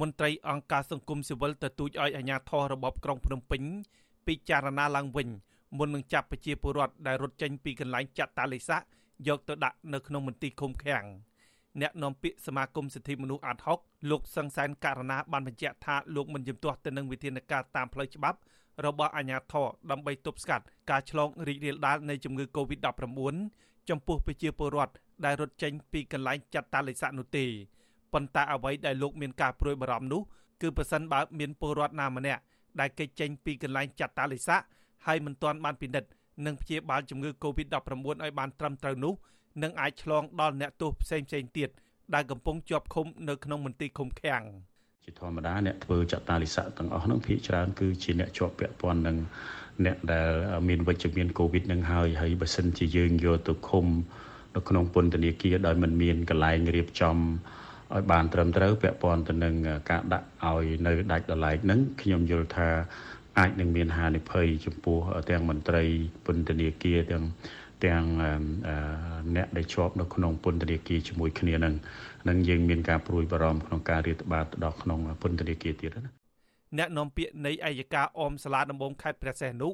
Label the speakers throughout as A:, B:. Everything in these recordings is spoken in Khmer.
A: មន្ត្រីអង្គការសង្គមស៊ីវិលទទូចឲ្យអាជ្ញាធររបបក្រុងភ្នំពេញពិចារណាឡើងវិញមុននឹងចាប់ប្រជាពលរដ្ឋដែលរត់ចេញពីកន្លែងចាត់តាលិស័កយកទៅដាក់នៅក្នុងមន្ទីរឃុំឃាំងអ្នកនាំពាក្យសមាគមសិទ្ធិមនុស្សអាត់ហុកលោកសង្សានករណាបានបញ្ជាក់ថាលោកមិនជំទាស់ទៅនឹងវិធានការតាមផ្លូវច្បាប់របស់អាជ្ញាធរដើម្បីទប់ស្កាត់ការឆ្លងរីករាលដាលនៃជំងឺ Covid-19 ចំពោះប្រជាពលរដ្ឋដែលរត់ចេញពីកន្លែងចាត់តាលិស័កនោះទេ ប៉ុន្តែអ្វីដែលលោកមានការព្រួយបារម្ភនោះគឺប្រសិនបើមានពលរដ្ឋណាម្នាក់ដែលគេចចេញពីកន្លែងចាត់តាលិស័កហើយមិនទាន់បានពិនិត្យនិងព្យាបាលជំងឺ Covid-19 ឲ្យបានត្រឹមត្រូវនោះនឹងអាចឆ្លងដល់អ្នកទោសផ្សេងផ្សេងទៀតដែលកំពុងជាប់ឃុំនៅក្នុងមន្ទីរឃុំឃាំង
B: ជាធម្មតាអ្នកធ្វើចតាលិស័កទាំងអស់នោះភាគច្រើនគឺជាអ្នកជាប់ពាក់ព័ន្ធនឹងអ្នកដែលមានវិជ្ជមានកូវីដនឹងហើយហើយបើសិនជាយើងយកទៅឃុំនៅក្នុងពន្ធនាគារដោយមិនមានកន្លែងរៀបចំ ឲ្យបានត្រឹមត្រូវពាក់ព័ន្ធទៅនឹងការដាក់ឲ្យនៅដាច់ដライនឹងខ្ញុំយល់ថាអាចនឹងមានហានិភ័យចំពោះទាំងមន្ត្រីពន្ធនាគារទាំងទាំងអ្នកដែលជាប់នៅក្នុងពន្ធនាគារជាមួយគ្នានឹងនឹងយើងមានការព្រួយបារម្ភក្នុងការរាតត្បាតដល់ក្នុងពន្ធនាគារទៀតណា
A: អ្នកនាំពាក្យនៃអัยការអមសាលាដំបងខេត្តព្រះសីហនុ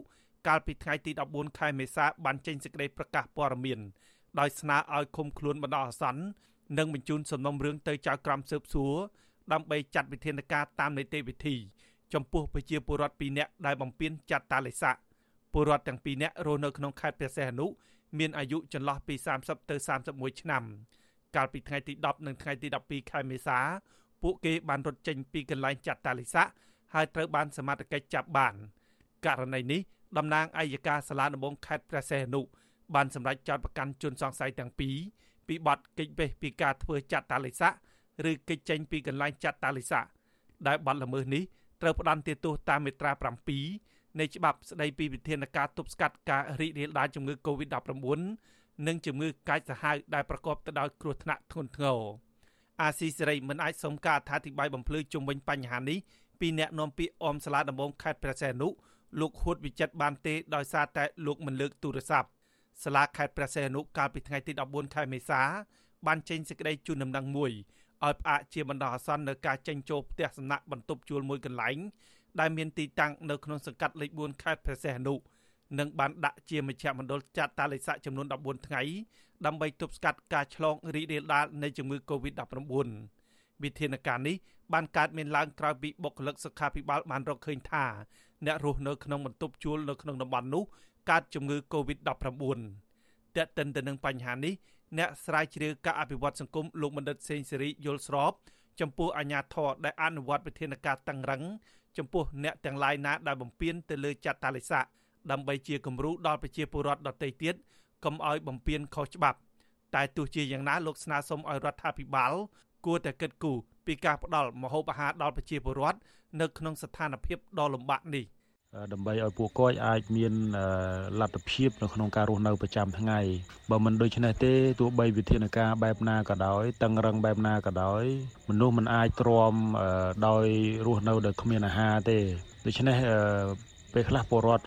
A: កាលពីថ្ងៃទី14ខែមេសាបានចេញសេចក្តីប្រកាសព័ត៌មានដោយស្នើឲ្យឃុំខ្លួនបណ្ដោះអាសន្ន និងបញ្ជូនសំណុំរឿងទៅចៅក្រមស៊ើបសួរដើម្បីចាត់វិធានការតាមនីតិវិធីចំពោះប្រជាពលរដ្ឋ2នាក់ដែលបំពេញចាត់តាលិស័កពលរដ្ឋទាំងពីរនាក់រស់នៅក្នុងខេត្តព្រះសីហនុមានអាយុចន្លោះពី30ទៅ31ឆ្នាំ កាលពីថ្ងៃទី10និងថ្ងៃទី12ខែមេសាពួកគេបានរត់ចេញពីកន្លែងចាត់តាលិស័កហើយត្រូវបានសមត្ថកិច្ចចាប់បានករណីនេះតំណាងអัยការសាលាដំបងខេត្តព្រះសីហនុបានសម្រេចចោទប្រកាន់ជនសង្ស័យទាំងពីរ ពីបទកិច្ចវេះពីការធ្វើចាត់តាលិស័កឬកិច្ចចេញពីកន្លែងចាត់តាលិស័កដែលបទល្មើសនេះត្រូវផ្ដន្ទាទោសតាមមាត្រា7នៃច្បាប់ស្តីពីវិធានការទប់ស្កាត់ការរីករាលដាលជំងឺ Covid-19 និងជំងឺកាចសាហាវដែលប្រកបទៅដោយគ្រោះថ្នាក់ធ្ងន់ធ្ងរអាស៊ីសេរីមិនអាចសុំការអធិប្បាយបំភ្លឺជុំវិញបញ្ហានេះពីអ្នកនាំពាក្យអមសាលាដំបងខេត្តព្រះសីហនុលោកហួតវិចិត្របានទេដោយសារតែលោកមិនលើកទូរស័ព្ទ សាលាខេត្តព្រះសីហនុកាលពីថ្ងៃទី14ខែមេសាបានចេញសេចក្តីជូនដំណឹងមួយឲ្យផ្អាកជាបណ្ដោះអាសន្ននៅការចេញចូលផ្ទះសំណាក់បន្ទប់ជួលមួយកន្លែងដែលមានទីតាំងនៅក្នុងសង្កាត់លេខ4ខេត្តព្រះសីហនុនិងបានដាក់ជាមជ្ឈមណ្ឌលចាត់តាលិស័កចំនួន14ថ្ងៃដើម្បីទប់ស្កាត់ការឆ្លងរីករាលដាលនៃជំងឺ Covid-19 វិធានការនេះបានកើតមានឡើងក្រោយពីបុគ្គលិកសុខាភិបាលបានរកឃើញថាអ្នករស់នៅក្នុងបន្ទប់ជួលនៅក្នុងតំបន់នោះកើតជំងឺ Covid-19 តើតិនទៅនឹងបញ្ហានេះអ្នកស្រាវជ្រាវការអភិវឌ្ឍសង្គមលោកបណ្ឌិតសេងសេរីយល់ស្របចំពោះអាញាធរដែលអនុវត្តវិធានការតឹងរឹងចំពោះអ្នកទាំងឡាយណាដែលបំពានទៅលើចាត់តាលិស័កដើម្បីជាគំរូដល់ប្រជាពលរដ្ឋដទៃទៀតកុំឲ្យបំពានខុសច្បាប់ តែទោះជាយ៉ាងណាលោកស្នើសុំឲ្យរដ្ឋាភិបាល គួរតែគិតគូរពីការផ្ដល់ម្ហូបអាហារដល់ប្រជាពលរដ្ឋនៅក្នុងស្ថានភាពដ៏លំបាកនេះ
C: ដើម្បីឲ្យពួកគាត់អាចមានលទ្ធភាពនៅក្នុងការរស់នៅប្រចាំថ្ងៃបើមិនដូច្នេះទេទោះបីវិធានការបែបណាក៏ដោយតឹងរឹងបែបណាក៏ដោយមនុស្សមិនអាចទ្រាំដោយរស់នៅដោយគ្មានអាហារទេដូច្នេះពេលខ្លះពលរដ្ឋ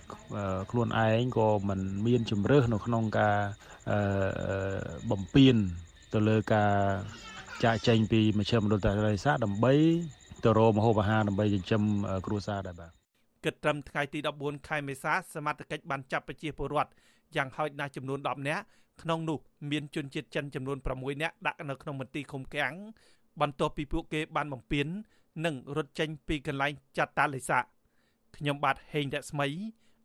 C: ខ្លួនឯងក៏មិនមានជំរើសនៅក្នុងការបំពេញទៅលើការ ចាក់ចែងពីមជ្ឈមណ្ឌលតារាសាដើម្បីទៅរកម្ហូបអាហារដើម្បីចិញ្ចឹមគ្រួសារដែរបាទ
A: គិតត្រឹមថ្ងៃទី14ខែមេសាសមត្ថកិច្ចបានចាប់ប្រជាពលរដ្ឋយ៉ាងហោចណាស់ចំនួន10នាក់ក្នុងនោះមានជនជាតិចិនចំនួន6នាក់ដាក់នៅក្នុងមន្ទីរឃុំឃាំងបន្ទាប់ពីពួកគេបានបំពេញនិងរត់ចេញពីកន្លែងចាត់តាលិស័កខ្ញុំបាទហេងរស្មី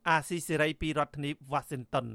A: អាស៊ីសេរីពីរដ្ឋធានី Washington